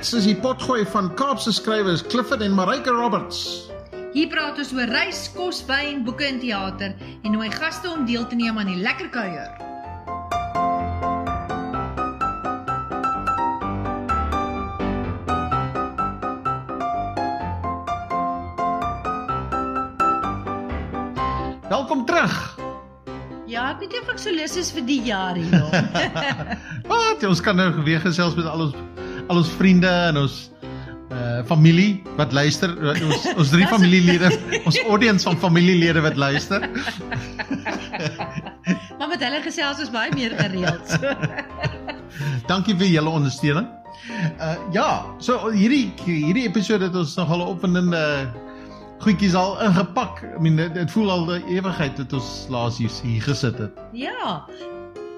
Mets is die potgooi van Kaapse skrywers Clifford en Marika Roberts. Hier praat ons oor reis, kos, wyn, boeke en teater en nooi gaste om deel te neem aan die lekker kuier. Welkom terug. Ja, ek weet nie of ek so lus is vir die jaar hier nog. Wat? Ons kan nou weer gesels met al ons al ons vriende en ons uh familie wat luister. Uh, Ons ons drie familielede, ons audience van familielede wat luister. maar met hulle gesels ons baie meer gereeld. So. Dankie vir julle ondersteuning. Uh ja, so hierdie hierdie episode het ons nogal 'n opwindende goedjies al ingepak. I mean dit, dit voel al 'n ewigheid dat ons laas hier, hier gesit het. Ja.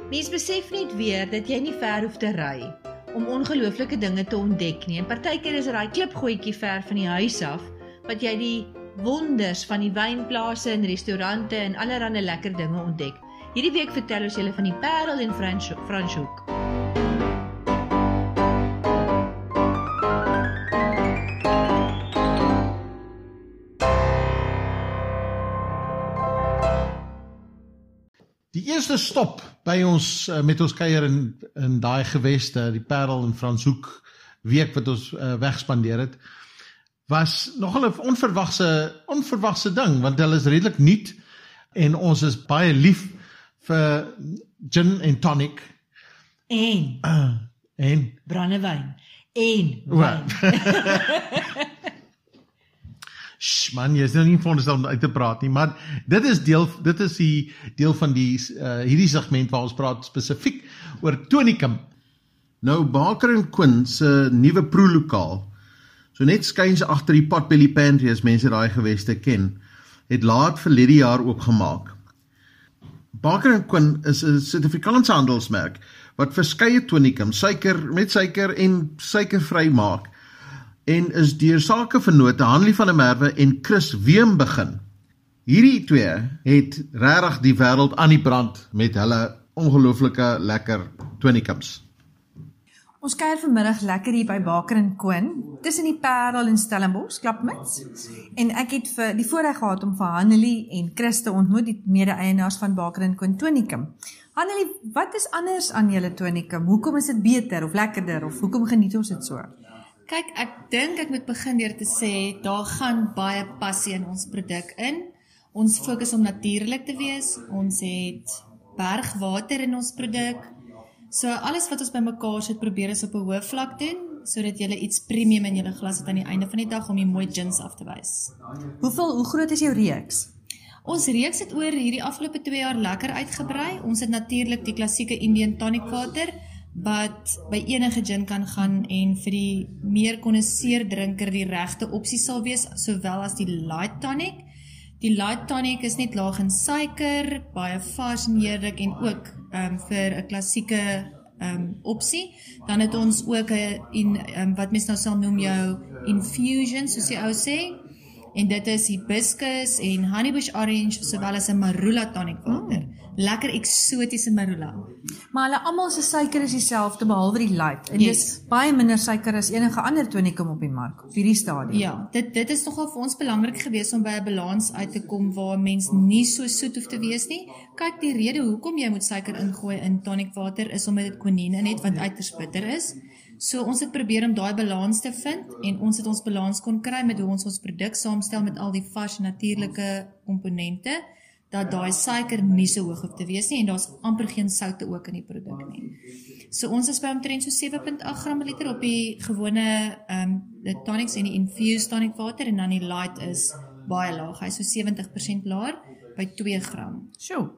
Mens besef net weer dat jy nie ver hoef te ry om ongelooflike dinge te ontdek nie. En partykeer is daai klipgootjie ver van die huis af wat jy die wonders van die wynplase en restaurante en allerlei lekker dinge ontdek. Hierdie week vertel ons julle van die Parel en Frans Franshoek. Die eerste stop by ons uh, met ons kuier in in daai geweste, die Parel en Franshoek week wat ons uh, wegspandeer het, was nogal 'n onverwagse onverwagse ding want hulle is redelik nuut en ons is baie lief vir gin en tonic. En uh, en? brandewyn en wyn. Sh, man, jy is nou nie veronderstel om uit te praat nie, maar dit is deel dit is die deel van die uh, hierdie segment waar ons praat spesifiek oor tonicum. Nou Baker en Quinn se nuwe proelokaal. So net skuins agter die Potbelly Pantry as mense daai geweste ken, het laat verlede jaar ook gemaak. Baker en Quinn is 'n Suid-Afrikaanse handelsmerk wat verskeie tonicum, suiker met suiker en suikervry maak en is deur sakevennote Hanlie van der Merwe en Chris Weem begin. Hierdie twee het regtig die wêreld aan die brand met hulle ongelooflike lekker tonicums. Ons kuier vanmiddag lekker hier by Baker en Koen tussen die Parel en Stellenbosch klapmits. En ek het vir die voorreg gehad om vir Hanelie en Chris te ontmoet, die mede-eienaars van Baker en Koen Tonicum. Hanelie, wat is anders aan julle tonicum? Hoekom is dit beter of lekkerder of hoekom geniet ons dit so? Kyk, ek dink ek moet begin deur te sê daar gaan baie passie in ons produk in. Ons fokus om natuurlik te wees. Ons het bergwater in ons produk. So alles wat ons bymekaar sit probeer is op 'n hoë vlak doen sodat jy iets premium in jou glas het aan die einde van die dag om die mooi gins af te wys. Hoeveel hoe groot is jou reeks? Ons reeks het oor hierdie afgelope 2 jaar lekker uitgebrei. Ons het natuurlik die klassieke Indian tonic water wat by enige gin kan gaan en vir die meer konnoisseur drinker die regte opsie sal wees sowel as die light tonic. Die light tonic is net laag in suiker, baie vars en heerlik en ook ehm um, vir 'n klassieke ehm um, opsie. Dan het ons ook 'n in um, wat mens nou sal noem jou infusion soos die ou sê. En dit is hibiscus en honeybush orange sowel as 'n marula tonic water. Mm. Lekker eksotiese marula. Maar hulle almal se suiker is dieselfde behalwe die light en Yes. dis baie minder suiker as enige ander tonicum op die mark op hierdie stadium. Ja, dit dit is nogal vir ons belangrik geweest om by 'n balans uit te kom waar mens nie so soet hoef te wees nie. Kyk, die rede hoekom jy moet suiker ingooi in tonic water is omdat dit quinine in het wat uiters bitter is. So ons het probeer om daai balans te vind en ons het ons balans kon kry met hoe ons ons produk saamstel met al die vars natuurlike komponente dat daai suiker nie so hoog hoef te wees nie en daar's amper geen soutte ook in die produk nie. So ons is by omtrent so 7.8 gram per liter op die gewone ehm um, die tonics en die infused tonic water en dan die light is baie laag. Hy's so 70% laer by 2 gram. Sjoe.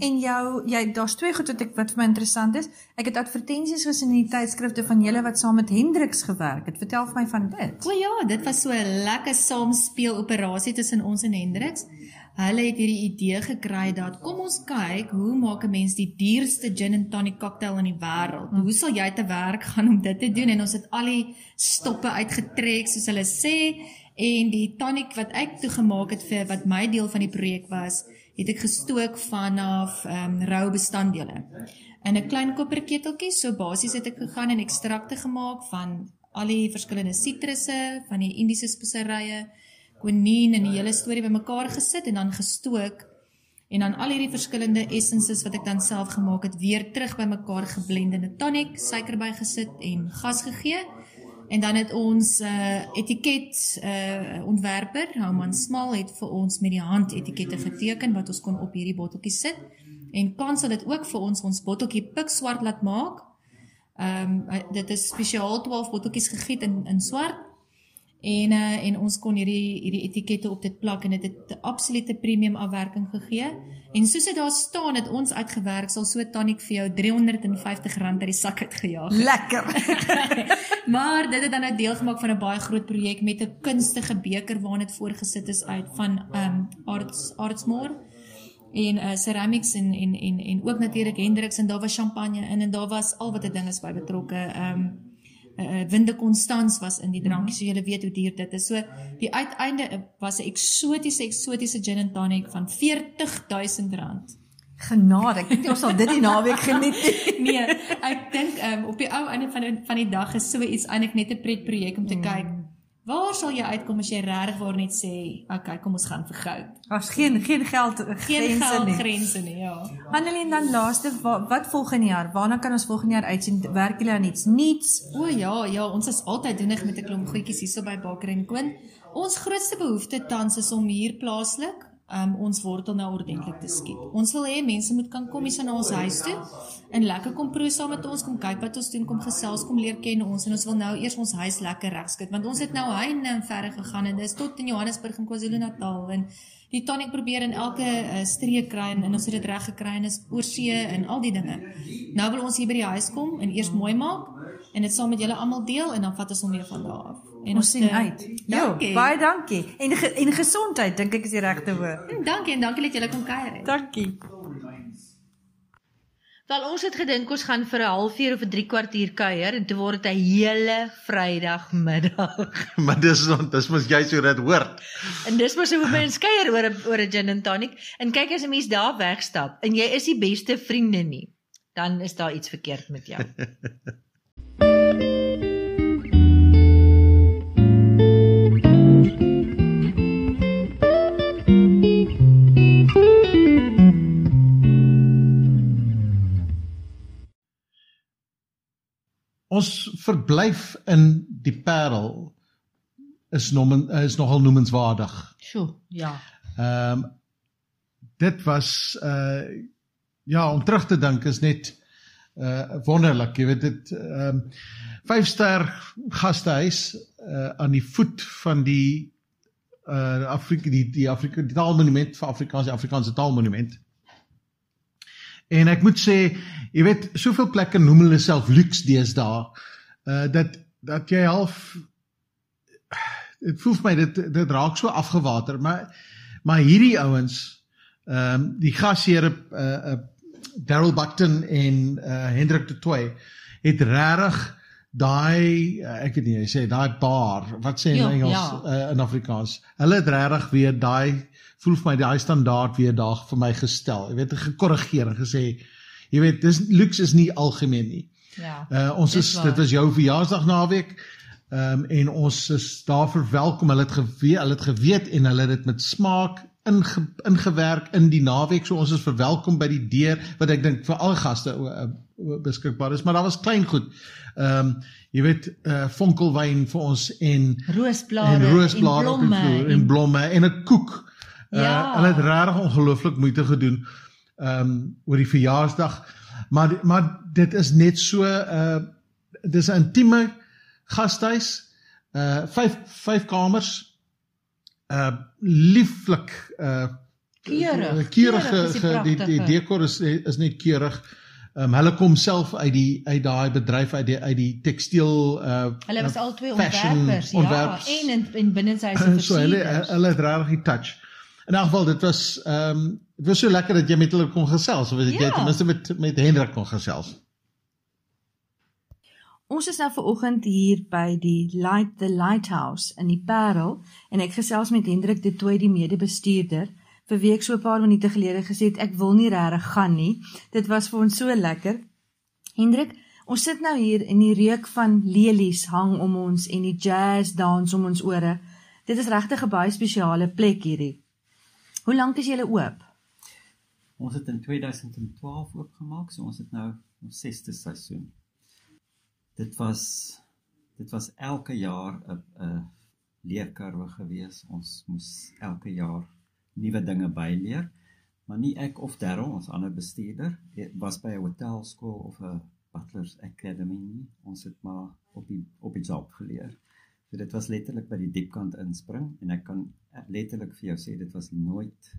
En jou jy daar's twee goed wat ek wat vir my interessant is. Ek het advertensies gesien in die tydskrifte van julle wat saam met Hendriks gewerk het. Vertel vir my van dit. O ja, dit was so 'n lekker saamspeel operasie tussen ons en Hendriks. Hulle het hierdie idee gekry dat kom ons kyk hoe maak 'n mens die duurste gin and tonic cocktail in die wêreld. Hoe sal jy te werk gaan om dit te doen en ons het al die stoppe uitgetrek soos hulle sê en die tonic wat ek toegemaak het vir wat my deel van die projek was, het ek gestook vanaf ehm um, rou bestanddele. In 'n klein kopperketeltjie, so basies het ek gegaan en ekstrakte gemaak van al die verskillende sitrusse van die Indiese speserye, quinine en die hele storie bymekaar gesit en dan gestook en dan al hierdie verskillende essences wat ek dan self gemaak het weer terug bymekaar geblend in 'n tonic, suiker bygesit en gas gegee. En dan het ons uh etiket uh ontwerper, Houman Smal het vir ons met die hand etikette geteken wat ons kon op hierdie botteltjies sit. En Kans het ook vir ons ons botteltjie pikswart laat maak. Ehm um, dit is spesiaal 12 botteltjies gegiet in in swart. En uh en ons kon hierdie hierdie etikette op dit plak en dit het 'n absolute premium afwerking gegee. En soos dit daar staan het ons uitgewerk sal so tonic vir jou R350 uit die sak uitgejaag. Lekker. maar dit het dan nou deel gemaak van 'n baie groot projek met 'n kunstige beker waarin dit voorgesit is uit van um Arts Artsmore en uh ceramics en en en en ook natuurlik Hendrix en daar was champagne in en daar was al wat 'n ding is by betrokke. Um uh, Winde Constans was in die drankie, so julle weet hoe duur dit is. So die uiteinde was 'n eksotiese eksotiese gin and tonic van R40000. Genade, ek dink ons sal dit die naweek geniet. nee, ek dink um, op die ou einde van die, van die dag is so iets eintlik net 'n pret projek om te mm. kyk Waar sal jy uitkom as jy regtig waar net sê, okay, kom ons gaan vir goud. Daar's geen geen geld geen grense geld, nie. grense nie, ja. Annelien dan laaste wat, wat volgende jaar? Waarna kan ons volgende jaar uitsien? Werk julle aan iets nuuts? O ja, ja, ons is altyd doenig met 'n klomp goedjies hierso by Baker en Koen. Ons grootste behoefte tans is om hier plaaslik um, ons wortel nou ordentlik te skiet. Ons wil hê mense moet kan kom hier na ons huis toe en lekker kom proe saam met ons, kom kyk wat ons doen, kom gesels, kom leer ken ons en ons wil nou eers ons huis lekker regskit want ons het nou heine en verre gegaan en dis tot in Johannesburg en KwaZulu-Natal en die tonic probeer in elke uh, streek kry en ons het dit reg gekry en is oor see en al die dinge. Nou wil ons hier by die huis kom en eers mooi maak en dit saam met julle almal deel en dan vat ons hom weer van daar af. En ons sien uit. Ja, baie dankie. En ge, en gesondheid dink ek is die regte woord. En dankie en dankie dat julle kom kuier. Dankie. Wel ons het gedink ons gaan vir 'n halfuur of 'n 3 kwartier kuier en toe word dit 'n hele Vrydagmiddag. maar dis dis mos jy so dit hoor. En dis mos hoe mense kuier oor 'n oor 'n gin and tonic en kyk as 'n mens daar wegstap en jy is die beste vriende nie, dan is daar iets verkeerd met jou. ons verblyf in die Parel is nog is nogal noemenswaardig. Sjoe, ja. Ehm um, dit was uh ja, om terug te dink is net uh wonderlik, jy weet dit ehm um, vyf ster gastehuis uh aan die voet van die uh Afrika die die Afrika die taalmonument vir Afrikaans, die Afrikaanse taalmonument. En ek moet sê, jy weet, soveel plekke noem hulle self luks deesdae, uh dat dat jy half dit voel vir my dit dit raak so afgewater, maar maar hierdie ouens, ehm um, die gasheer uh uh Daryl Buckton en uh Hendrik de Toey het regtig daai uh, ek weet nie jy sê daai bar wat sê in jo, Engels ja. uh, in Afrikaans hulle het regtig weer daai voel vir my daai standaard weer daag vir my gestel. Jy weet, gekorrigeer en gesê, jy weet, dis luks is nie algemeen nie. Ja. Uh ons is dit was jou verjaarsdag naweek. Ehm um, en ons is daar verwelkom. Hulle het geweet, hulle het geweet en hulle het dit met smaak inge, ingewerk in die naweek. So ons is verwelkom by die deur wat ek dink vir al gaste beskikbaar is, maar daar was klein goed. Ehm um, jy weet, uh vonkelwyn vir ons en roosblare en roosblare en blomme en, en blomme en 'n koek. Uh, ja. Hulle het regtig ongelooflik moeite gedoen ehm um, oor die verjaarsdag. Maar maar dit is net so uh dis 'n intieme gastehuis. Uh vyf vyf kamers. Uh lieflik uh keurig. Keurige die die dekor is is net keurig. Ehm um, hulle kom self uit die uit daai bedryf uit die uit die tekstiel uh Hulle was al twee ontwerpers, ja, ontwerpers. en in in binne sy versier. So hulle hulle het regtig die touch. In elk geval dit was ehm um, dit was so lekker dat jy met hulle kon gesels of weet ja. jy ten minste met met Hendrik kon gesels. Ons is nou ver oggend hier by die Light the Lighthouse in die Parel en ek gesels met Hendrik de Tooi die mede-bestuurder vir wie ek so 'n paar minute gelede gesê het ek wil nie regtig gaan nie. Dit was vir ons so lekker. Hendrik, Ons sit nou hier en die reuk van lelies hang om ons en die jazz dans om ons ore. Dit is regtig 'n baie spesiale plek hierdie. Hoe lank is julle oop? Ons het in 2012 oopgemaak, so ons het nou ons sesde seisoen. Dit was dit was elke jaar 'n 'n leerkurwe gewees. Ons moes elke jaar nuwe dinge byleer. Maar nie ek of Darryl, ons ander bestuurder, was by 'n hotelskool of 'n Butler's Academy nie. Ons het maar op die op die job geleer. So dit was letterlik by die diepkant inspring en ek kan letterlik vir jou sê dit was nooit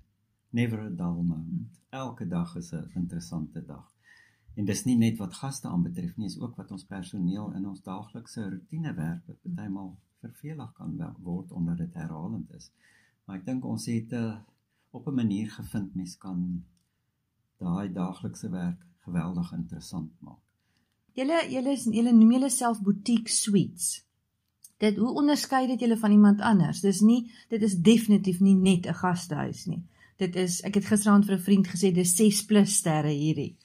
never a dull moment. Elke dag is 'n interessante dag. En dis nie net wat gaste aanbetref nie, is ook wat ons personeel in ons daaglikse rotine werk wat bytelmal vervelig kan word omdat dit herhalend is. Maar ek dink ons het 'n uh, op 'n manier gevind mens kan daai daaglikse werk geweldig interessant maak. Julle julle julle noem julle self boutique suites. Dit hoe onderskei dit julle van iemand anders? Dis nie dit is definitief nie net 'n gastehuis nie dit is ek het gisteraand vir 'n vriend gesê dis 6 plus sterre hierdie.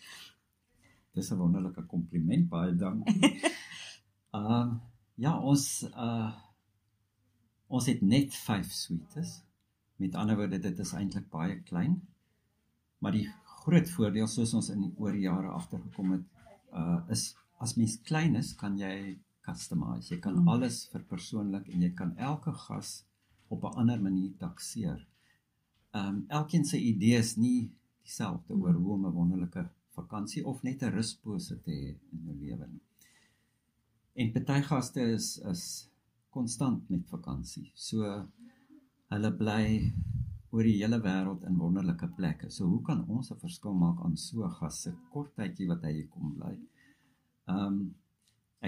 Dis 'n wonderlike kompliment baie dankie. Ehm uh, ja, ons uh ons het net 5 suites. Met ander woorde dit is eintlik baie klein. Maar die groot voordeel soos ons in oor die jare agtergekom het uh is as mens klein is, kan jy customize. Jy kan mm. alles verpersoonlik en jy kan elke gas op 'n ander manier takseer ehm um, elkeen se idees nie dieselfde oor hoe om 'n wonderlike vakansie of net 'n ruspose te hê in jou lewe nie. En party gaste is is konstant met vakansie. So hulle bly oor die hele wêreld in wonderlike plekke. So hoe kan ons 'n verskil maak aan so 'n gas se kort tydjie wat hy hier kom bly? Ehm um,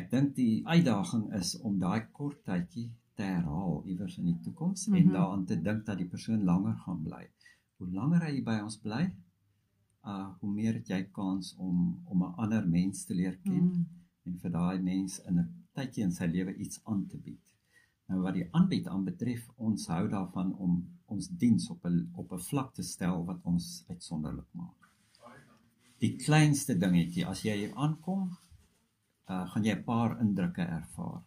ek dink die uitdaging is om daai kort tydjie te herhaal iewers in die toekoms mm -hmm. en mhm. daaraan te dink dat die persoon langer gaan bly. Hoe langer hy by ons bly, uh hoe meer het jy kans om om 'n ander mens te leer ken mm. en vir daai mens in 'n tydjie in sy lewe iets aan te bied. Nou wat die aanbied aanbetref, ons hou daarvan om ons diens op 'n op 'n vlak te stel wat ons uitsonderlik maak. Die kleinste dingetjie, as jy hier aankom, uh gaan jy 'n paar indrukke ervaar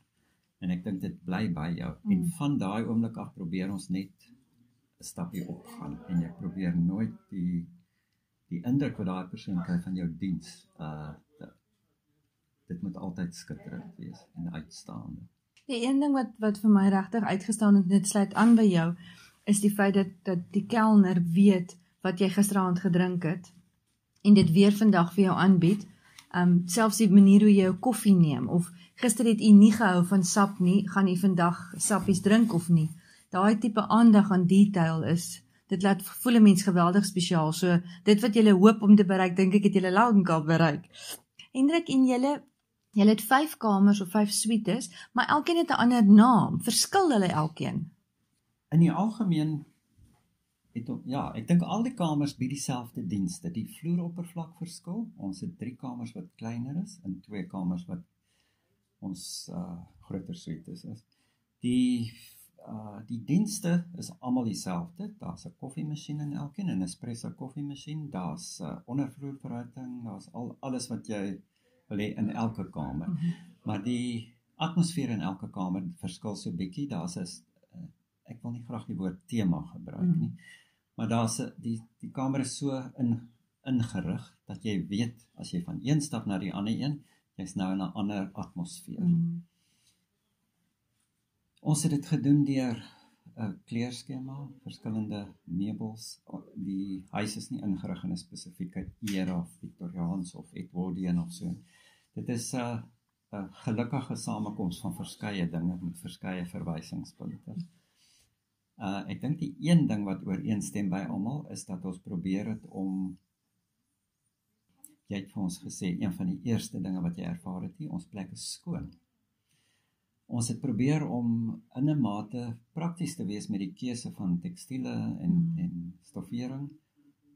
en ek dink dit bly by jou mm. en van daai oomblik af probeer ons net 'n stapie opgaan en jy probeer nooit die die indruk wat daai persoon kry van jou diens uh dit moet altyd skitterend wees en uitstaande. Die een ding wat wat vir my regtig uitgestaan het net sluit aan by jou is die feit dat dat die kelner weet wat jy gisteraand gedrink het en dit weer vandag vir jou aanbied. Um selfs die manier hoe jy jou koffie neem of gister het u nie gehou van sap nie, gaan u vandag sappies drink of nie. Daai tipe aandag aan detail is dit laat voel 'n mens geweldig spesiaal. So dit wat jy hoop om te bereik, dink ek het jy lankal bereik. Hendrik en julle julle het 5 kamers of 5 suites, maar elkeen het 'n ander naam. Verskil hulle elkeen? In die algemeen het ja, ek dink al die kamers bied dieselfde dienste. Die vloeroppervlak verskil. Ons het 3 kamers wat kleiner is en 2 kamers wat ons uh groter suites is. Die uh die dienste is almal dieselfde. Daar's 'n koffiemasjien in elkeen, 'n espresso koffiemasjien, daar's 'n uh, ondervloerverruiting, daar's al alles wat jy hê in elke kamer. Mm -hmm. Maar die atmosfeer in elke kamer verskil so bietjie. Daar's 'n uh, ek wil nie graag die woord tema gebruik mm -hmm. nie. Maar daar's 'n die die kamer is so in ingerig dat jy weet as jy van een stap na die ander een jy's nou in 'n ander atmosfeer. Mm. Ons het dit gedoen deur 'n kleurskema, verskillende meubels. Die huis is nie ingerig in 'n spesifieke era of Victoriaans of Edwardian of so. Dit is 'n 'n gelukkige samekoms van verskeie dinge met verskeie verwysingspunte. Uh ek dink die een ding wat ooreenstem by almal is dat ons probeer het om jy het vir ons gesê een van die eerste dinge wat jy ervaar het, ons plek is skoon. Ons het probeer om in 'n mate prakties te wees met die keuse van tekstiele en mm. en stoffering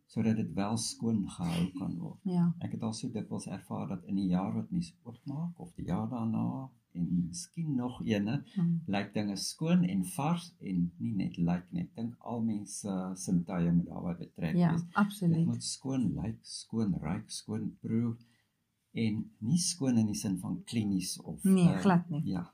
sodat dit wel skoon gehou kan word. Ja. Ek het al so dikwels ervaar dat in die jaar wat mens oopmaak of die jaar daarna en miskien nog eene hmm. lyk dinge skoon en vars en nie net lyk net dink al mense uh, sintuie moet daarby betrek ja, wees. Ja, absoluut. Dit moet skoon lyk, skoon ruik, skoon proe en nie skoon in die sin van klinies of Nee, uh, glad nie. Ja.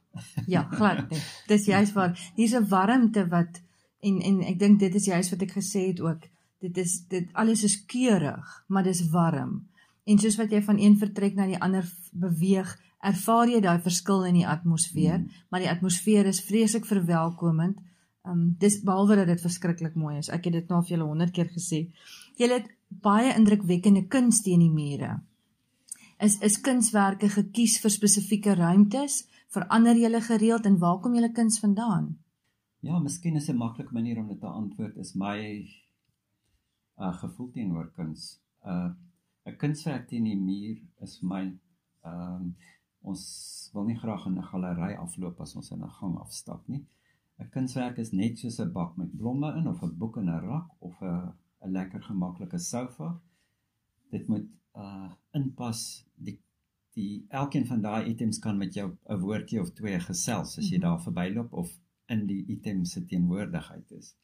Ja, glad nie. Dis juist waar hier's 'n warmte wat en en ek dink dit is juist wat ek gesê het ook. Dit is dit alles is keurig, maar dis warm. En soos wat jy van een vertrek na die ander beweeg, ervaar jy daai verskil in die atmosfeer, mm. maar die atmosfeer is vreeslik verwelkomend. Um dis behalwe dat dit verskriklik mooi is. Ek het dit nou al vir julle 100 keer gesê. Julle het baie indrukwekkende kuns teen die mure. Is is kunswerke gekies vir spesifieke ruimtes? Verander julle gereeld en waar kom julle kuns vandaan? Ja, miskien is 'n maklike manier om dit te antwoord is my uh gevoel teenoor kuns. Uh 'n kunswerk teen die muur is vir my ehm um, ons wil nie graag in 'n galery afloop as ons in 'n gang afstap nie. 'n Kunswerk is net soos 'n bak met blomme in of 'n boek in 'n rak of 'n 'n lekker gemaklike sofa. Dit moet uh inpas die die elkeen van daai items kan met jou 'n woordjie of twee gesels as jy daar verbyloop of in die item se teenwoordigheid is.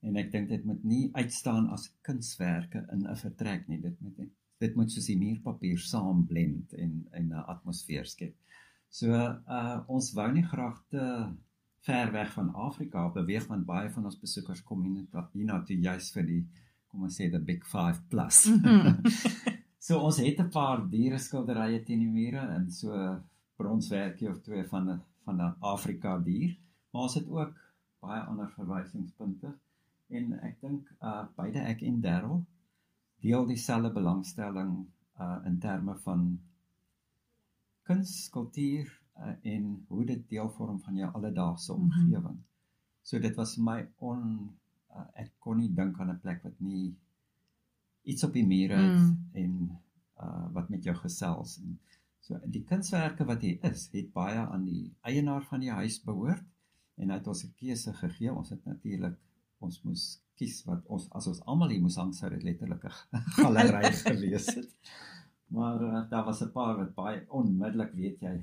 En ek dink dit moet nie uitstaan as kunswerke in 'n vertrek nie. Dit moet dit moet soos die muurpapier saam blend en en 'n atmosfeer skep. So uh ons wou nie graag te ver weg van Afrika beweeg want baie van ons besoekers kom hier na toe juis vir die kom ons sê the big 5 plus. Mm -hmm. so ons het 'n paar diere skilderye teen die mure en so bronswerkie of twee van van 'n Afrika dier. Maar ons het ook baie ander verwysingspunte en ek dink uh beide ek en Darryl deel dieselfde belangstelling uh in terme van kuns, kultuur uh, en hoe dit deel vorm van jou alledaagse omgewing. Mm -hmm. So dit was vir my on uh, ek kon nie dink aan 'n plek wat nie iets op die mure het mm. en uh wat met jou gesels en so die kunswerke wat hier is, het baie aan die eienaar van die huis behoort en hy het ons 'n keuse gegee. Ons het natuurlik ons moes kies wat ons as ons almal hier moes hang sou dit letterlik 'n galery gewees het. Maar uh, daar was 'n paar wat baie onmiddellik weet jy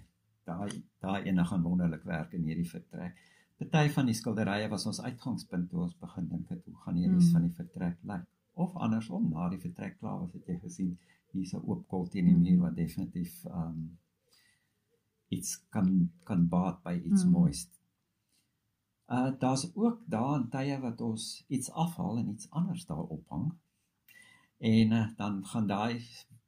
daai daai ene gaan wonderlik werk in hierdie vertrek. Party van die skilderye was ons uitgangspunt toe ons begin dink het hoe gaan hierdie mm. van die vertrek lyk of andersom na die vertrek klaar was het jy gesien hier's 'n oop kol teen die muur wat definitief um iets kan kan baat by iets mm. moois. Uh daar's ook daarin tye wat ons iets afhaal en iets anders daar ophang. En uh, dan gaan daai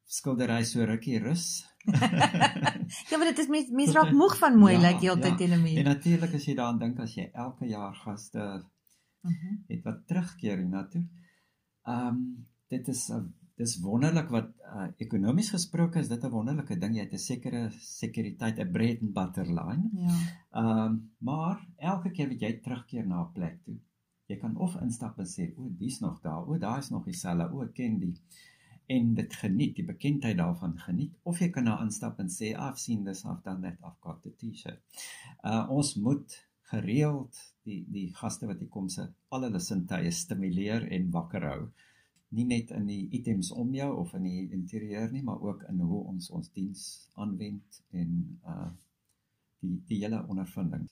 skildery so rukkie rus. ja, maar dit is mens mens raak moeg van mooi ja, lyk like, heeltyd ja. teen 'n muur. En natuurlik as jy daaraan dink as jy elke jaar gaste uh mhm. -huh. het wat terugkeer hiernatoe. Ehm um, dit is 'n dis wonderlik wat uh, ekonomies gesproke is dit 'n wonderlike ding jy het 'n sekere sekuriteit 'n bread and butter line. Ja. Ehm um, maar elke keer wat jy terugkeer na 'n plek toe, jy kan of instap en sê o, dis nog daar, o, daar is nog dieselfde, o, ken die en dit geniet, die bekendheid daarvan geniet of jy kan na instap en sê I've seen this, I've done that, I've got the T-shirt. Uh ons moet gereeld die die gaste wat hier kom se al hulle sintuie stimuleer en wakker hou nie net in die items om jou of in die interieur nie, maar ook in hoe ons ons diens aanwend en uh die die hele ondervinding.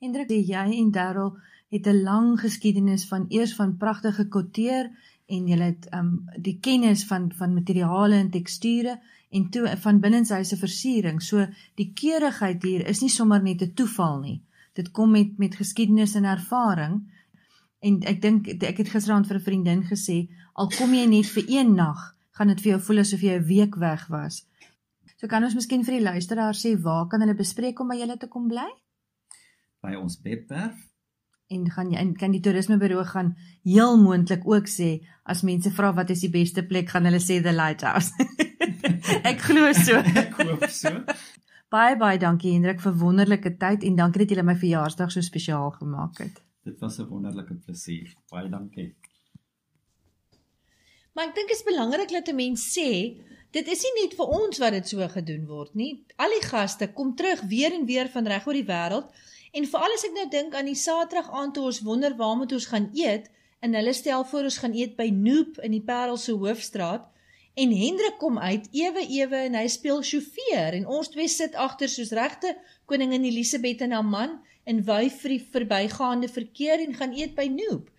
Hendrik, jy en Darryl het 'n lang geskiedenis van eers van pragtige koteer en jy het um die kennis van van materiale en teksture en toe van binnenshuise versiering. So die keurigheid hier is nie sommer net 'n toeval nie. Dit kom met met geskiedenis en ervaring. En ek dink ek het gisterand vir 'n vriendin gesê, al kom jy net vir een nag, gaan dit vir jou voel asof jy 'n week weg was. So kan ons miskien vir die luisteraars sê waar kan hulle bespreek om by julle te kom bly? By ons webwerf. En gaan jy en kan die toerismeburo gaan heel moontlik ook sê as mense vra wat is die beste plek, gaan hulle sê the lighthouse. ek glo so. ek hoop so. Baie baie dankie Hendrik vir wonderlike tyd en dankie dat jy my verjaarsdag so spesiaal gemaak het. Dit was 'n wonderlike plesier. Baie dankie. Maar ek dink dit is belangrik dat 'n mens sê, dit is nie net vir ons wat dit so gedoen word nie. Al die gaste kom terug weer en weer van reg oor die wêreld. En veral as ek nou dink aan die Saterdag aand toe ons wonder waar moet ons gaan eet en hulle stel voor ons gaan eet by Noop in die Parel se hoofstraat en Hendrik kom uit ewe ewe en hy speel sjofeur en ons twee sit agter soos regte koningin Elisabeth en haar man en wyf vir die verbygaande verkeer en gaan eet by Noop.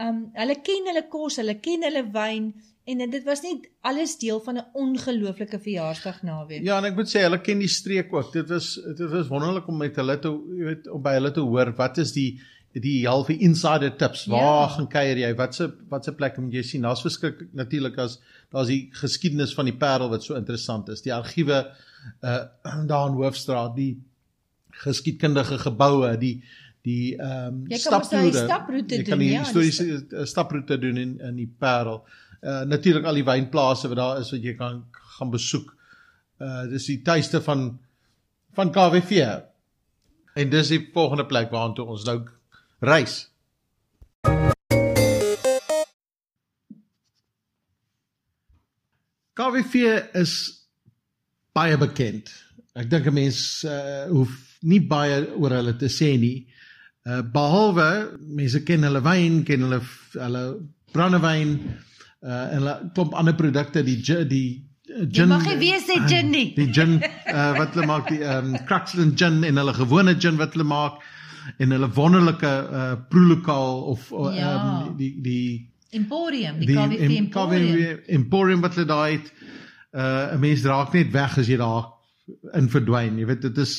Um hulle ken hulle kos, hulle ken hulle wyn En dit was net alles deel van 'n ongelooflike verjaarsdag naweek. Ja, en ek moet sê hulle ken die streek ook. Dit was dit was wonderlik om met hulle te jy weet om by hulle te hoor wat is die die halfe insider tips. Waar Ja. gaan kuier jy? Watse watse plekke moet jy sien? Daar's verskriklik natuurlik as daar's die geskiedenis van die Parel wat so interessant is. Die argiewe uh daar in Hoofstraat, die geskiedkundige geboue, die die ehm um, Jy kan staproete Jy kan doen, die ja, historiese uh, staproete doen in in die Parel. Uh natuurlik al die wynplase wat daar is wat jy kan gaan besoek. Uh dis die tuiste van van KWV. En dis die volgende plek waartoe ons nou reis. KWV is baie bekend. Ek dink 'n mens uh, hoef nie baie oor hulle te sê nie. Uh behalwe mense ken hulle wyn, ken hulle hulle brandewyn uh en hulle klomp ander produkte, die die uh, Jy mag nie weer sê gin nie. Die gin uh, wat hulle maak die ehm um, Craxton gin en hulle gewone gin wat hulle maak en hulle wonderlike uh proelokaal of ehm Ja. um, die die Emporium, die, die KWV em- Emporium. KWV Emporium wat hulle daai het. Uh 'n mens raak net weg as jy daar in verdwyn. Jy weet dit is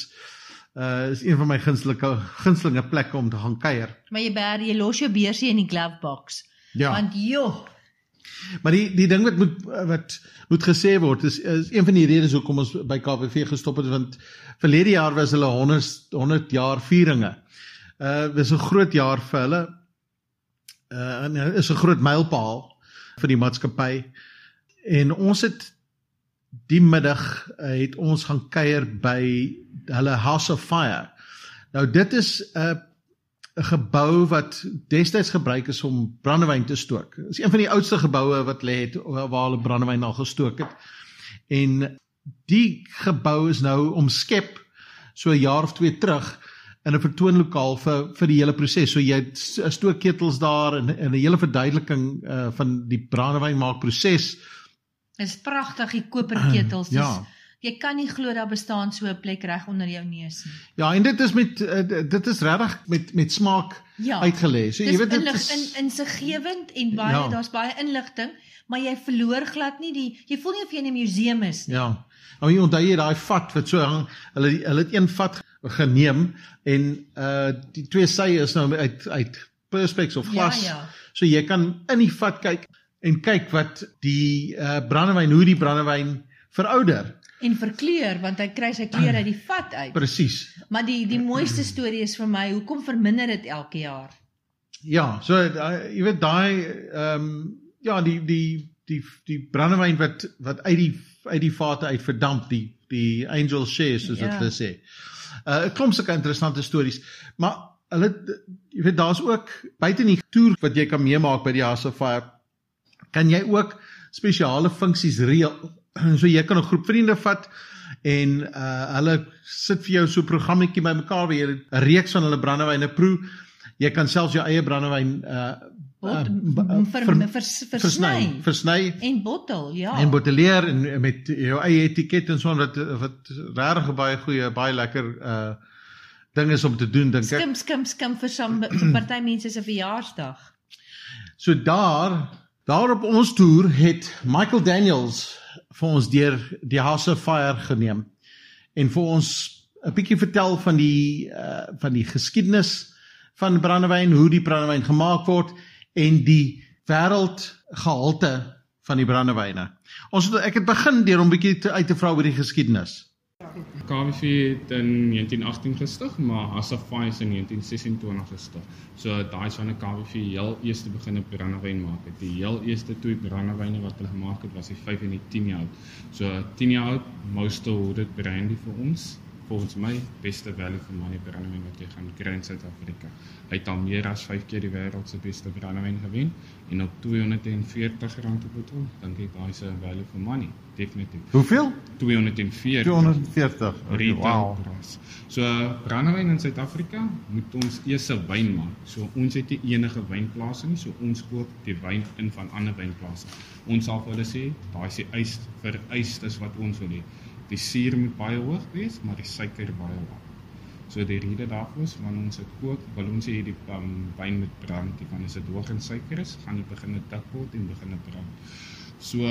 uh is een van my gunstelike gunstelinge plekke om te gaan kuier. Maar jy bær jy los jou beursie in die glove box. Ja. Want joh, Maar die die ding wat moet wat moet gesê word is is een van die redes hoekom ons by KWV gestop het want verlede jaar was hulle 100 100 jaar vieringe. Uh dis 'n groot jaar vir hulle. Uh en is 'n groot mylpaal vir die maatskappy. En ons het die middag uh, het ons gaan kuier by hulle House of Fire. Nou dit is 'n uh, 'n gebou wat destyds gebruik is om brandewyn te stook. Dit is een van die oudste geboue wat lê het waar hulle brandewyn al gestook het. En die gebou is nou omskep so 'n jaar of twee terug in 'n vertoonlokaal vir vir die hele proses. So jy het s- stookketels daar en 'n hele verduideliking uh, van die brandewyn maak is pragtig die koperketels. Dis- Ja. Jy kan nie glo daar bestaan so 'n plek reg onder jou neus nie. Ja, en dit is met uh, dit is regtig met met smaak Ja. uitgelê. So jy weet dit is in insiggewend en baie Ja. daar's baie inligting, maar jy verloor glad nie die jy voel nie of jy in 'n museum is nie. Ja. Nou jy onthou jy daai vat wat so hang, hulle hulle het een vat geneem en uh die twee sye is nou uit uit perspex of glas. Ja, ja. So jy kan in die vat kyk en kyk wat die uh brandewyn hoe die brandewyn verouder. En verkleur want hy kry sy kleure uit die vat uit. Presies. Maar die die mooiste storie is vir my hoekom verminder dit elke jaar? Ja, so uh, jy weet daai ehm um, ja, die die die die brandewyn wat wat uit die uit die vate uit verdamp, die die angel share soos Ja. wat hulle sê. Uh 'n klomp sulke interessante stories, maar hulle jy weet daar's ook buite die toer wat jy kan meemaak by die House of Fire kan jy ook spesiale funksies reël. So jy kan 'n groep vriende vat en uh hulle sit vir jou so 'n programmetjie bymekaar waar jy 'n reeks van hulle brandewyne proe. Jy kan selfs jou eie brandewyn uh, Bot, b- ver, ver- vers, versny, versny en bottel, ja. en botteleer en met jou eie etiket en so aan wat wat regtig 'n baie goeie, baie lekker uh ding is om te doen dink ek. skim skim skim vir som vir party mense se verjaarsdag. So daar daar op ons toer het Michael Daniels vir ons deur die House of Fire geneem en vir ons 'n bietjie vertel van die uh van die geskiedenis van brandewyn, hoe die brandewyn gemaak word en die wêreldgehalte van die brandewyne. Ons ek het begin deur om bietjie te, uit te vra oor die geskiedenis. KWV het in 1918 gestig, maar Asafai is in 1926 gestig. So daai is wanneer KWV heel eerste begin op brandewyn maak het. Die heel eerste twee brandewyne wat hulle gemaak het was die 5 en die 10 jaar oud. So 10 jaar oud, Mostel Hooded Brandy vir ons. Volgens my beste value for money brandewyn wat jy gaan kry in Suid-Afrika. Hy het al meer as 5 keer die wêreld se beste brandewyn gewen en op R240 'n bottel, dink ek daai is 'n value for money, definitief. Hoeveel? 240 240. retail Wow. prys. So brandewyn in Suid-Afrika moet ons eers 'n wyn maak. So ons het nie enige wynplase nie, so ons koop die wyn in van ander wynplase. Ons sal vir hulle sê, daai is die eis vereistes wat ons wil hê. Die suur moet baie hoog wees, maar die suiker baie laag. So die rede daarvoor is wanneer ons dit kook, wil ons hê die um, wyn moet brand. Die wanneer dit hoog in suiker is, gaan dit begin dik word en begin brand. So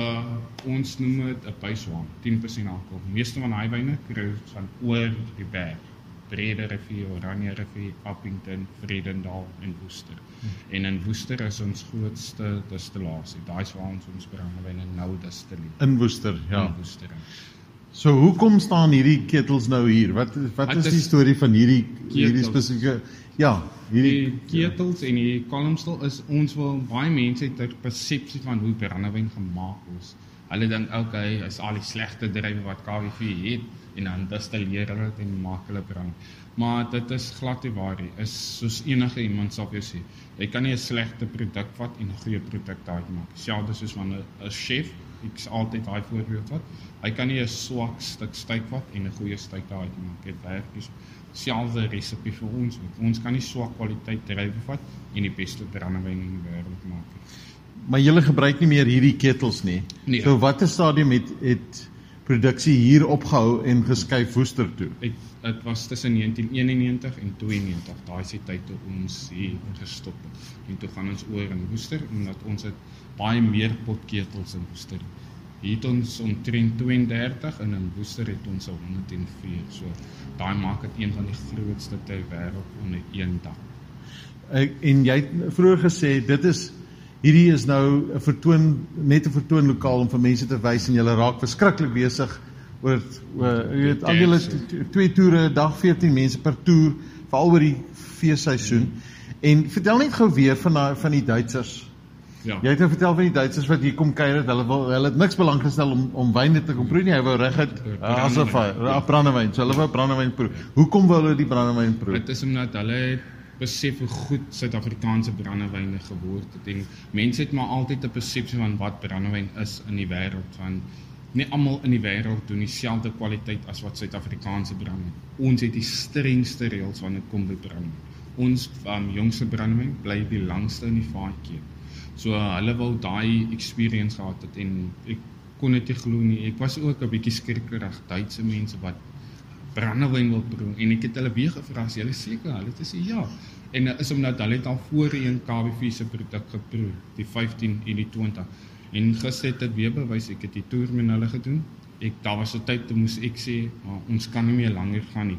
ons noem dit 'n byswaan, 10% alkohol. Meeste van daai wyne kry ons van oor die berg. Brede rivier, Oranje rivier, Appington, Vredendal en Woester. Hmm. En in Woester is ons grootste distillasie. Daai is waar ons ons brandewyne nou distilleer. In Woester, ja. In Woester. So hoekom staan hierdie ketels nou hier? Wat wat is is die storie van hierdie hierdie ketels. spesifieke Ja, hierdie Die ketels en die kalmstel is ons wil baie mense het 'n persepsie van hoe brandewyn gemaak word. Hulle dink okay, is al die slegte drywe wat KWV het en dan distilleer hulle dit en maak hulle brand. Maar dit is glad nie waar nie. Is soos enige iemand sal vir jou sê. Jy kan nie 'n slegte produk vat en 'n goeie produk daai maak. Selfs soos 'n 'n chef, ek is altyd daai voorbeeld vat. Hy kan nie 'n swak stuk steak vat en 'n goeie steak daai maak. Dit werk nie so selfde resepie vir ons. ook. Ons kan nie swak kwaliteit drywe vat en die beste brandewyn in die wêreld maak nie. maar julle gebruik nie meer hierdie ketels nie. Nee. So watter stadium het het produksie hier opgehou en geskuif Woester toe? Ek dit was tussen 1991 en 92. Daai is die tyd toe ons hier gestop het. En toe gaan ons oor in Woester omdat ons het baie meer potketels in Woester. Hier het ons omtrent 32 en in Woester het ons 'n 104. So daai maak dit een van die grootste ter wêreld onder een dak. Ek en jy het vroeër gesê dit is hierdie is nou 'n vertoon net 'n vertoon lokaal om vir mense te wys en julle raak verskriklik besig oor jy weet al julle twee toere dag 14 mense per toer veral oor die feesseisoen. En vertel net gou weer van daai van die Duitsers. Ja. Jy het nou vertel van die Duitsers wat hier kom kuier het. Hulle wil hulle het niks belang gestel om om wyne te kom proe nie. Hy wou reguit asof hy brandewyn. So hulle wou brandewyn proe. Hoekom wou hulle die brandewyn proe? Dit is omdat hulle het besef hoe goed Suid-Afrikaanse brandewyne geword het en mense het maar altyd 'n persepsie van wat brandewyn is in die wêreld van nie almal in die wêreld doen dieselfde kwaliteit as wat Suid-Afrikaanse brandewyn. Ons het die strengste reëls wanneer dit kom by brandewyn. Ons um, jongste brandewyn bly die langste in die vaatjie. So hulle wou daai experience gehad het en ek kon dit nie glo nie. Ek was ook 'n bietjie skrikkerig Duitse mense wat brandewyn wil proe en ek het hulle weer gevra as julle seker? Hulle het gesê ja. En uh, is omdat hulle het al voorheen KWV se produk geproe die 15 en die 20 en gister het dit weer bewys ek het die toer met hulle gedoen. Ek daar was 'n tyd toe moes ek sê maar ons kan nie meer langer gaan nie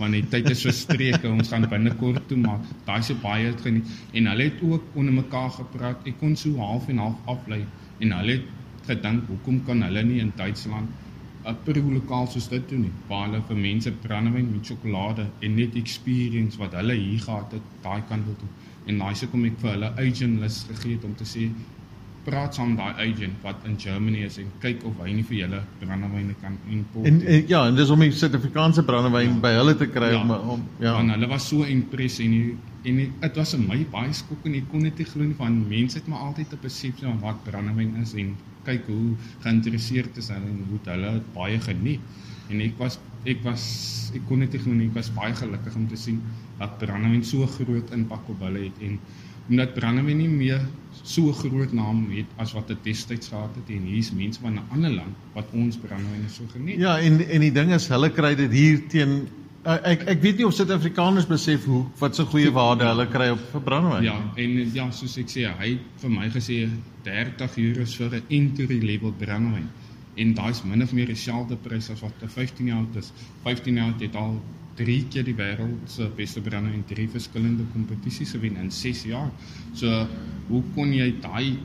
want die tyd is verstreke ons gaan binnekort toe maar daai se baie het geniet en hulle het ook onder mekaar gepraat ek kon so half en half aflei en hulle het gedink hoekom kan hulle nie in Duitsland 'n proe lokaal soos dit doen nie. Waar hulle vir mense brandewyn met sjokolade en net experience wat hulle hier gehad het, daai kant wil toe. En daai se kom ek vir hulle agent lys gegee het om te sê praat saam daai agent wat in Germany is en kyk of hy nie vir julle brandewyne kan import. En, en ja, en dis om die Suid-Afrikaanse brandewyn ja. by hulle te kry Ja. om om ja. Want hulle was so impressed en die, en dit was vir my baie skokkend. Ek kon dit nie glo nie van mense het maar altyd 'n persepsie van wat brandewyn is en kyk hoe geïnteresseerd is hulle en hoe hulle dit baie geniet. En ek was ek was ek kon dit nie glo nie. Ek was baie gelukkig om te sien dat brandewyn so groot impak op hulle het en omdat brandewyn nie meer so groot naam het as wat dit destyds gehad het en hier's mense van 'n ander land wat ons brandewyn so geniet. Ja, en en die ding is hulle kry dit hier teen uh, ek ek weet nie of Suid-Afrikaners besef hoe wat so goeie waarde hulle kry op vir brandewyn. Ja, en ja, soos ek sê, hy het vir my gesê 30 euro vir 'n entry level brandewyn. En daai's min of meer dieselfde prys as wat 'n 15 jaar oud is. 15 jaar oud het al 3 keer die wêreld se beste brandewyn in 3 verskillende kompetisies gewen in 6 jaar. So, hoe kon jy daai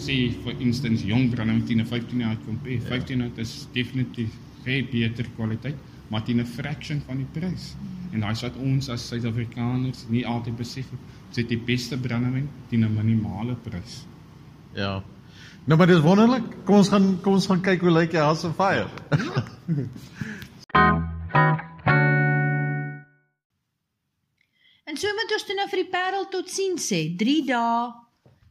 sê vir instance jong brandewyn teen 'n 15 jaar oud compare? 15 jaar oud is definitief baie beter kwaliteit, maar teen 'n fraction van die prys. En daai is wat ons as Suid-Afrikaners nie altyd besef het die beste brandewyn teen 'n minimale prys. Ja. Nou maar dis wonderlik. Kom ons gaan kom ons gaan kyk hoe lyk die House of Fire. En so moet ons nou vir die Parel tot sien sê. 3 dae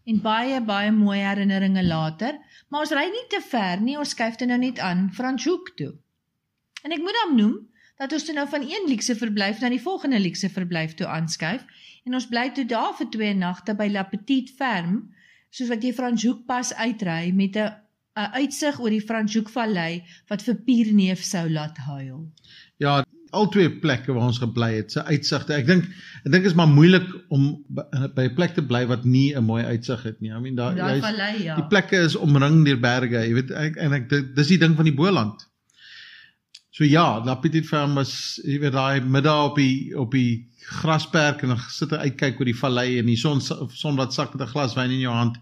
en baie baie mooi herinneringe later, maar ons ry nie te ver nie, ons skuif dit nou net aan Franschhoek toe. En ek moet dan noem dat ons toe nou van een luukse verblyf na die volgende luukse verblyf toe aanskuif en ons bly toe daar vir twee nagte by La Petite Ferme, soos wat jy Franschhoek pas uitry met 'n 'n uitsig oor die Franschhoek Vallei wat vir Pierneef sou laat huil. Ja, al twee plekke waar ons gebly het, se uitsigte. Ek dink ek dink is maar moeilik om by, 'n plek te bly wat nie 'n mooi uitsig het nie. I mean daar jy's- vallei ja. Die plekke is omring deur berge, jy weet ek, en ek dis die ding van die Boland. So ja, daai Petit Farm was jy weet daai middag op die op die grasperk en dan sit jy uitkyk oor die vallei en die son son wat sak met 'n glas wyn in jou hand.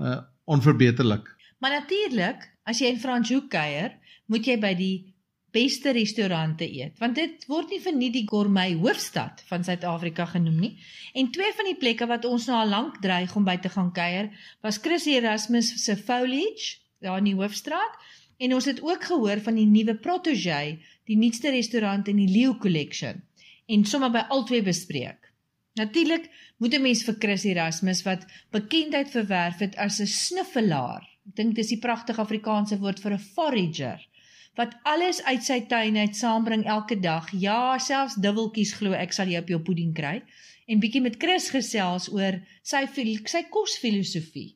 Uh onverbeterlik. Maar natuurlik, as jy in Franschhoek kuier, moet jy by die beste restaurante eet, want dit word nie vir nie die gourmet hoofstad van Suid-Afrika genoem nie. En twee van die plekke wat ons nou al lank dreig om by te gaan kuier, was Chris Erasmus se Foliage daar in die hoofstraat en ons het ook gehoor van die nuwe Protégé, die nuutste restaurant in die Leo Collection en sommer by albei bespreek. Natuurlik moet 'n mens vir Chris Erasmus wat bekendheid verwerf het as 'n sniffelaar. Ek dink dis die pragtige Afrikaanse woord vir 'n forager wat alles uit sy tuin uit saambring elke dag. Ja, selfs dubbeltjies glo ek sal jy op jou pudding kry. En bietjie met Chris gesels oor sy sy kosfilosofie.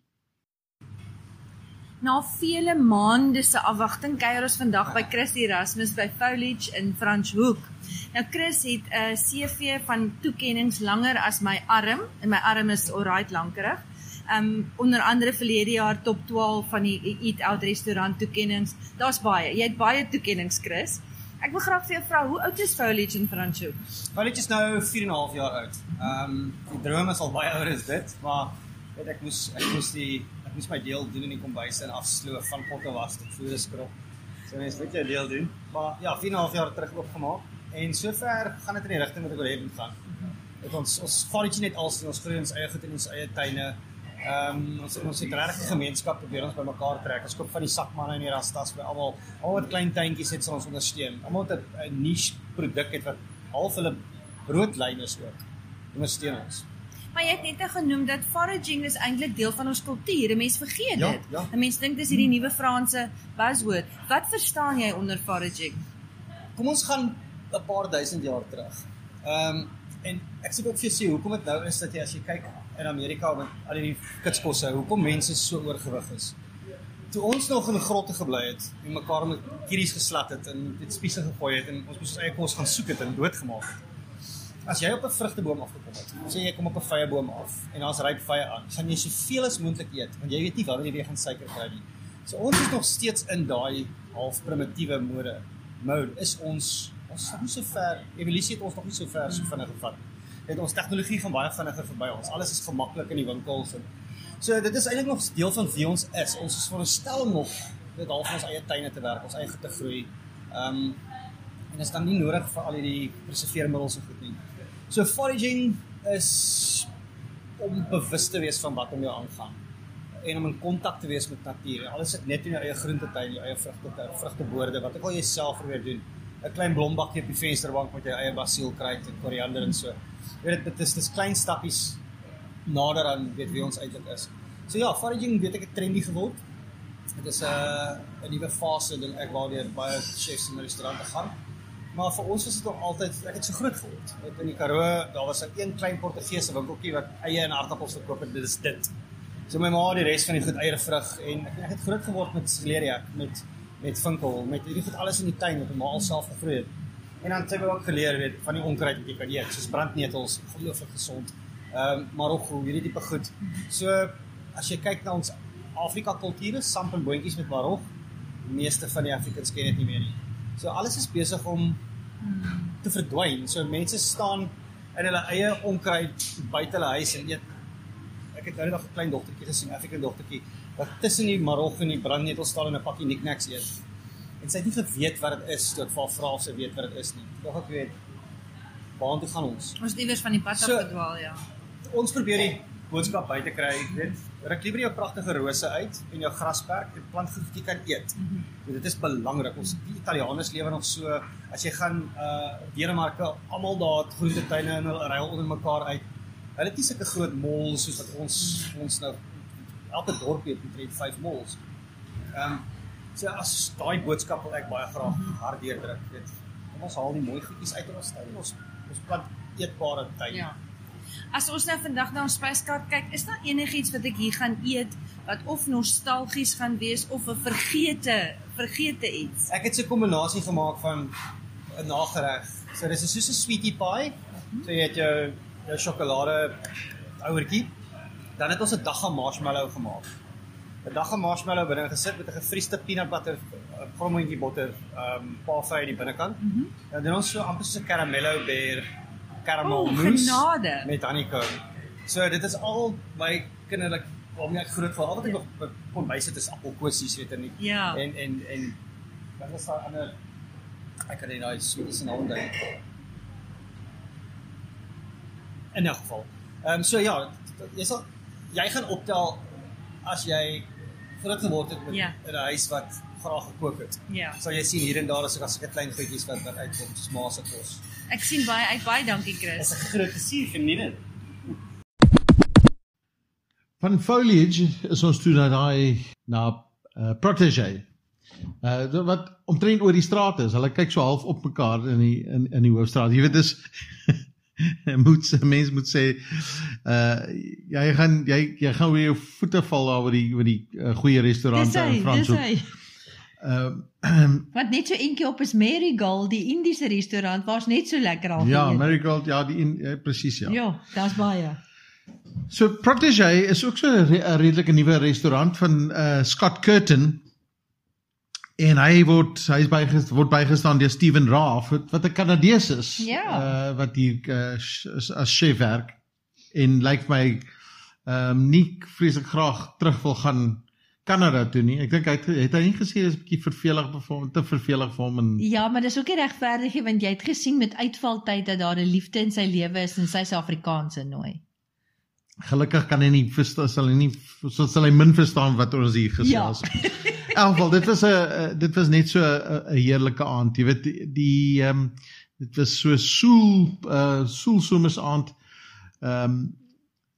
Na vele maande se afwagting kuier ons vandag by Chris Erasmus by Foliage in Franschhoek. Nou Chris het 'n CV van toekenninge langer as my arm en my arm is alright lankerig. Um onder andere verlede jaar top 12 van die Eat Out restaurant toekenninge. Daar's baie. Jy het baie toekenninge Chris. Ek wil graag vir jou vra, hoe oud is Foliage in Franschhoek? Foliage is nou 4 en 'n half jaar oud. Um, die droom is al baie ouer as dit, maar weet ek moes ek moes die ek moes my deel doen in die kombuis en afsloof van potte was tot voere skrop. So mens moet jou deel doen. Maar ja, 4 en 'n half jaar terug oopgemaak en sover gaan dit in die rigting wat ek wil hê moet gaan. Dit ons ons Foliage net als ons groei ons eie goed in ons eie tuine. Ehm um, ons ons het regtig 'n gemeenskap probeer ons bymekaar trek. Ons koop van die sakmanne en die rastas by almal. Almal wat klein tuintjies het sal ons ondersteun. Almal 'n- 'n niche produk het wat half hulle broodlyn is ook. Ondersteun ons. Maar jy het net genoem dat foraging is eintlik deel van ons kultuur. 'n Mens vergeet Ja, dit. ja. 'n Mens dink dis hierdie nuwe Franse buzzword. Wat verstaan jy onder foraging? Kom ons gaan 'n paar duisend jaar terug. Ehm um, en ek sê ook vir jou sê hoekom dit nou is dat jy as jy kyk in Amerika met al die kitskosse, hoekom mense so oorgewig is. Toe ons nog in grotte gebly het en mekaar met kieries geslat het en dit spiese gegooi het en ons moes ons eie kos gaan soek het en doodgemaak het. As jy op 'n vrugteboom afgekom het, sê jy kom op 'n vyeboom af en daar's ryp vye aan, gaan jy soveel as moontlik eet want jy weet nie wanneer jy weer gaan suiker kry nie. So ons is nog steeds in daai half primitiewe mode. Mode is ons ons is nog nie so ver. Evolusie het ons nog nie so ver so vinnig gevat nie. Dit ons tegnologie gaan baie vinniger verby ons. Alles is gemaklik in die winkels en so dit is eintlik nog deel van wie ons is. Ons is veronderstel nog dit half ons eie tuine te werk, ons eie te groei. Ehm um, en is dan nie nodig vir al hierdie preserveermiddels en goed nie. So foraging is om bewus te wees van wat om jou aangaan en om in kontak te wees met natuur. Alles sit net in jou eie groentetuin, jou eie vrugte, vrugteboorde, wat ook al jy self probeer doen. 'n Klein blombakkie op die vensterbank met jou eie basielkruid en koriander en so. Jy weet dit is dis klein stappies nader aan weet wie ons eintlik is. So ja, foraging weet ek het trendy geword. Dit is 'n uh, 'n nuwe fase ding ek waardeur baie chefs en restaurante gaan. Maar vir ons was dit nog altyd ek het so groot geword. Net in die Karoo, daar was 'n een klein Portugese winkeltjie wat eie en aardappels verkoop het. Dit is dit. So my ma die res van die goed eie vrug en ek, ek het groot geword met celeriac, met met vinkel, met hierdie goed alles in die tuin wat my ma al self gegroei het. En dan het ek ook geleer weet van die onkruid wat jy kan eet, soos brandnetels, ongelooflik gesond. Ehm um, marokko, hierdie tipe goed. So as jy kyk na ons Afrika kulture, samp en boontjies met marog, die meeste van die Afrikaners ken dit nie meer nie. So alles is besig om te verdwyn. So mense staan in hulle eie onkruid buite hulle huis en eet ek het nou net 'n klein dogtertjie gesien, Afrika dogtertjie, wat tussen die marog en die brandnetel staan en 'n pakkie knickknacks eet. En sy het nie geweet wat dit is toe ek vir haar vra of sy weet wat dit is nie. Tog ek weet waartoe gaan ons? Ons het iewers van die pad af So- gedwaal, ja. Ons probeer die boodskap buite kry, weet. Ruk liewer jou pragtige rose uit en jou grasperk en plant goed wat jy kan eet. Mm -hmm. Dit is belangrik. Ons die Italianers lewe nog so as jy gaan uh Denemarke, almal daar het groentetuine en hulle ruil onder mekaar uit. Hulle het nie sulke groot malls soos wat ons ons nou elke dorp het omtrent 5 malls. Ehm um, so as daai boodskap wil ek baie graag harder druk, weet. Kom ons haal die mooi goedjies uit in ons tuin. Ons ons plant eetbare tuine. Ja. As ons nou vandag na ons spyskaart kyk, is daar enigiets wat ek hier gaan eet wat of nostalgies gaan wees of 'n vergete vergete iets? Ek het so 'n kombinasie gemaak van 'n nagereg. So dis is soos 'n sweetie pie. So jy het jou jou sjokolade ouertjie. Dan het ons 'n dagga marshmallow gemaak. 'n Dagga marshmallow binne gesit met 'n gefriesde peanut butter eh, grommetjie botter, ehm um, parfait aan die binnekant. Mm dan doen ons so amper so 'n caramello beer karamel O, mousse genade. met honeycomb. So dit is al my kinderlik waarmee ek groot word. Al wat ek nog kon bysit is appelkoosies, weet jy nie. Ja. En en en wat was daai ander ek kan nie daai sweeties en al dink. In 'n geval. Ehm um, so ja, jy sal jy gaan optel as jy groot geword het met Ja. in 'n huis wat graag gekook het. Ja. Sal jy sien hier en daar is ook as ek klein goedjies wat wat uitkom, soos ma se kos. Ek sien baie uit baie dankie Dis Chris. 'n groot plesier geniet dit. Van foliage is ons toe na daai na uh, protege. Uh wat omtrent oor die straat is. Hulle kyk so half op mekaar in die in in die hoofstraat. Jy weet dis moet se mens moet sê uh jy gaan jy jy gaan weer jou voete val daar oor die oor die uh, goeie Dis restaurante hy, in dis Franshoek. hy. Ehm Wat net so eentjie op is Marigold, die Indiese restaurant waar's net so lekker al. ja. Marigold, ja, die in, ja, presies ja. Ja, daar's baie. So Protege is ook so 'n re redelike nuwe restaurant van uh Scott Curtin. En hy word hy is byges, word bygestaan deur Steven Raaf wat, wat 'n Kanadees is. Ja. Uh wat hier uh, as chef werk en lyk my ehm um, nie vreeslik graag terug wil gaan Kanada toe nie. Ek dink hy het, het hy nie gesê dis 'n bietjie vervelig vir hom, te vervelig vir hom en Ja, maar dis ook nie regverdig nie want jy het gesien met uitvaltyd dat daar 'n liefde in sy lewe is en sy Suid-Afrikaanse nooi. Gelukkig kan hy nie verstaan sal hy nie sal, sal hy min verstaan wat ons hier Ja. gesels. In elk geval dit was 'n dit was net so 'n heerlike aand. Jy weet die- ehm um, dit was so soel uh soelsomers aand. Ehm um,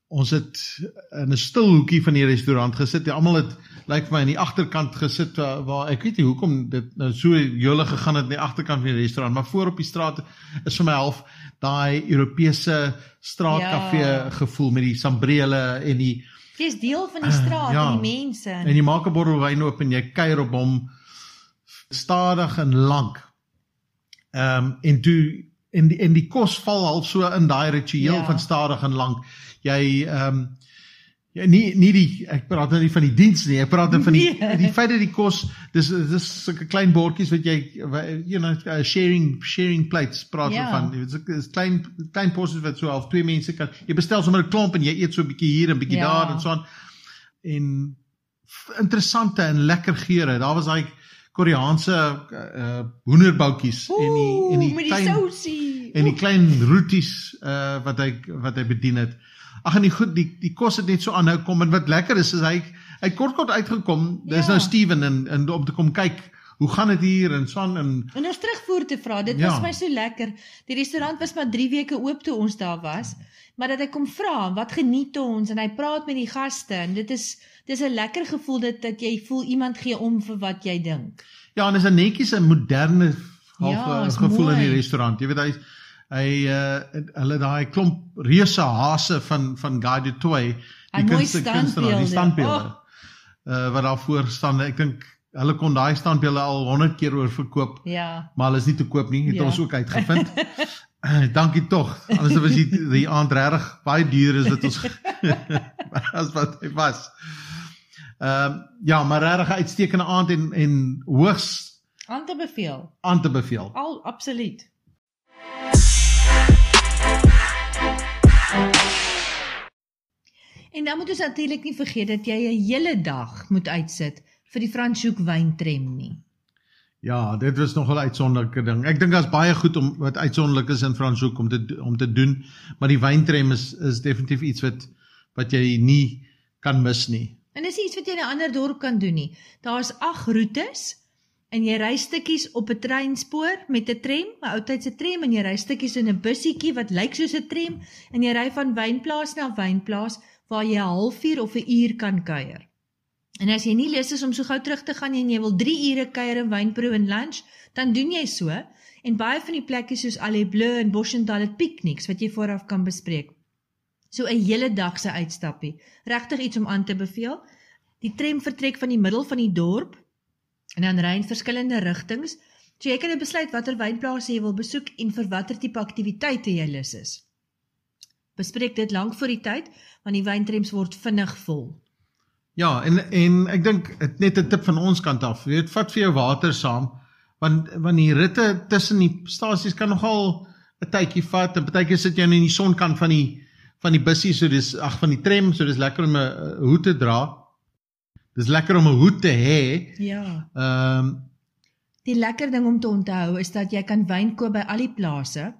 ons het in 'n stil hoekie van die restaurant gesit. Die almal het lyk vir my aan die agterkant gesit waar, waar ek weet nie hoekom dit nou so jolle gegaan het aan die agterkant van die restaurant, maar voor op die straat is vir my half daai Europese straatkafee Ja. gevoel met die sambrele en die Jy's deel van die straat ja. en die mense. en jy maak 'n bottel wyn oop en jy kuier op hom stadig en lank. Ehm um, en toe en die en die kos val al so in daai ritueel ja. van stadig en lank. Jy ehm um, ja nie nie die ek praat nou nie van die diens nie. Ek praat nou van die Nee. die feit dat die kos dis dis sulke klein bordjies wat jy you know uh, sharing sharing plates praat Ja. van. Sulke is klein klein porsies wat so half twee mense kan. Jy bestel sommer 'n klomp en jy eet so 'n bietjie hier en bietjie Ja. daar en so aan. En interessante en lekker geure. Daar was daai Koreaanse uh hoenderboutjies en die en die met die klein sousie. en die klein roeties uh wat hy wat hy bedien het. Ag en die goed die die kos het net so aanhou kom en wat lekker is is hy hy kort kort uitgekom. Dis Ja. nou Steven en en om te kom kyk hoe gaan dit hier en so aan en En ons terugvoer te vra. Dit Ja. was my so lekker. Die restaurant was maar 3 weke oop toe ons daar was. Maar dat hy kom vra, wat geniet ons en hy praat met die gaste en dit is dis 'n lekker gevoel dat dat jy voel iemand gee om vir wat jy dink. ja, en is 'n netjies 'n moderne half Ja, ja, gevoel in die mooi. restaurant. Jy weet hy hy uh hulle daai klomp reuse hase van van Guy Toit, En mooi standbeelde. die standbeelde. Oh. Uh wat daar voor staan. Ek dink hulle kon daai standbeelde al 100 keer oorverkoop. Ja. maar hulle is nie te koop nie, het Ja. ons ook uitgevind. Eh, Dankie tog. Anders was die die aand regtig baie duur is dit ons as wat hy was. Ehm um, ja, maar regtig 'n uitstekende aand en en hoogs Aan te beveel. aan te beveel. Al absoluut. En dan moet ons natuurlik nie vergeet dat jy 'n hele dag moet uitsit vir die Franshoek wyntrem nie. Ja, dit was nogal 'n uitsonderlike ding. Ek dink daar's baie goed om wat uitsonderlik is in Franshoek om te om te doen, maar die wyntrem is is definitief iets wat wat jy nie kan mis nie. En dis iets wat jy in 'n ander dorp kan doen nie. Daar's 8 roetes en jy ry stukkies op 'n treinspoor met 'n tram, 'n ou tydse tram en jy ry stukkies in 'n bussietjie wat lyk soos 'n tram en jy ry van wynplaas na wynplaas waar jy 'n halfuur of 'n uur kan kuier. En as jy nie lus is om so gou terug te gaan en jy wil 3 ure kuier en wynproe en lunch, dan doen jy so. En baie van die plekke soos Allée Bleu en Boschendal het pikniks wat jy vooraf kan bespreek. So 'n hele dag se uitstappie. Regtig iets om aan te beveel. Die tram vertrek van die middel van die dorp en dan ry in verskillende rigtings. So jy kan nou besluit watter wynplase jy wil besoek en vir watter tipe aktiwiteite jy lus is. Bespreek dit lank voor die tyd want die wyntrems word vinnig vol. Ja, en en ek dink net 'n tip van ons kant af. Weet, vat vir jou water saam want want die ritte tussen die stasies kan nogal 'n tydjie vat en partykeer sit jy nou in die sonkant van die van die bussie so dis ag van die tram so dis lekker om 'n hoed te dra. Dis lekker om 'n hoed te hê. Ja. Ehm um, Die lekker ding om te onthou is dat jy kan wyn koop by al die plase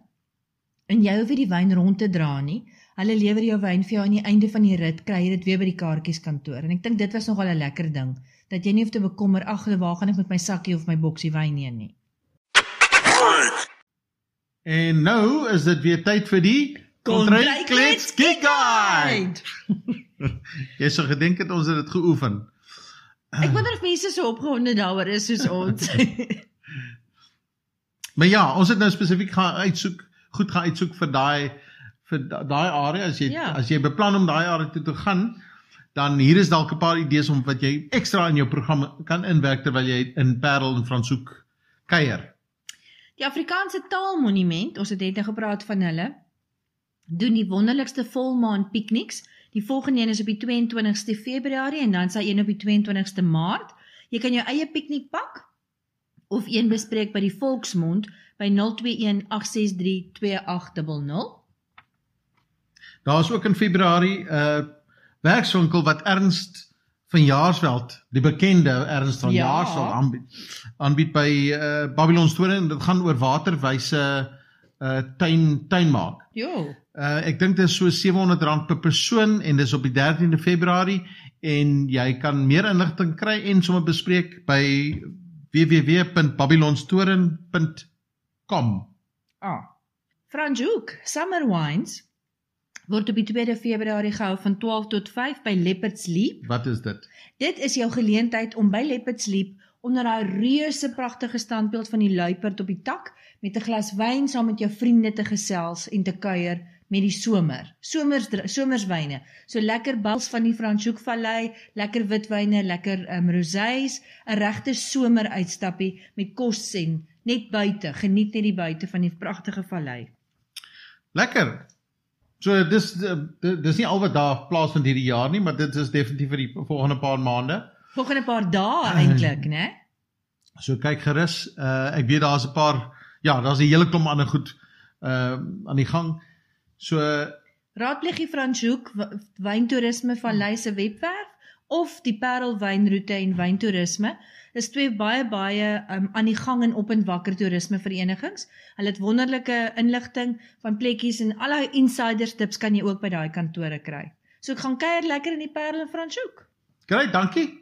en jy hoef nie die wyn rond te dra nie. Hulle lewer jou wyn vir jou aan die einde van die rit, kry jy dit weer by die kaartjieskantoor. En ek dink dit was nogal 'n lekker ding dat jy nie hoef te bekommer ag, waar gaan ek met my sakkie of my boksie wyn heen nie. en nou is dit weer tyd vir die Kontryklets Geek Guide. Jy sou gedink het ons het dit geoefen. Ek wonder of mense so opgewonde daaroor is soos ons. Maar ja, ons het nou spesifiek gaan uitsoek, goed gaan uitsoek vir daai vir da- daai area as jy Ja. as jy beplan om daai area toe te gaan, dan hier is dalk 'n paar idees om wat jy ekstra in jou program kan inwerk terwyl jy in Parel en Franshoek kuier. Die Afrikaanse Taalmonument, ons het net nou gepraat van hulle, doen die wonderlikste volmaan pikniks. Die volgende een is op die 22ste Februarie en dan sy een op die 22ste Maart. Jy kan jou eie piknik pak of een bespreek by die Volksmond by 021 863 2800. Daar is ook in Februarie 'n uh, werkswinkel wat Ernst van Jaarsveld, die bekende Ernst van ja. Jaarsveld aanbied. Aanbied by uh, Babylon Store en dit gaan oor waterwyse uh tuin tuin maak. Jo. Uh ek dink dit is so R700 per persoon en dis op die 13de Februarie en jy kan meer inligting kry en sommer bespreek by www.babylonstoren.com. Ah. Franjoek Summer Wines word op die 2de Februarie gehou van 12 tot 5 by Leopards Leap. Wat is dit? Dit is jou geleentheid om by Leopards Leap onder daai reuse pragtige standbeeld van die luiperd op die tak met 'n glas wyn saam met jou vriende te gesels en te kuier met die somer. Somers somerswyne. So lekker bals van die Franschhoekvallei, lekker witwyne, lekker um, rosés, 'n regte someruitstappie met kos en net buite, geniet net die buite van die pragtige vallei. Lekker. So dis uh, dis nie al wat daar plaasvind hierdie jaar nie, maar dit is definitief vir die volgende paar maande. Volgende paar dae eintlik, né? So kyk gerus. Uh ek weet daar's 'n paar ja, daar's 'n hele klomp ander goed uh aan die gang. So Raadpleeg die Franshoek wyntoerisme vallei se webwerf of die Parel wynroete en wyntoerisme. Dis twee baie baie um, aan die gang en op en wakker toerisme verenigings. Hulle het wonderlike inligting van plekkies en al daai insiders tips kan jy ook by daai kantore kry. So ek gaan kuier lekker in die Parel en Franshoek. Great, dankie.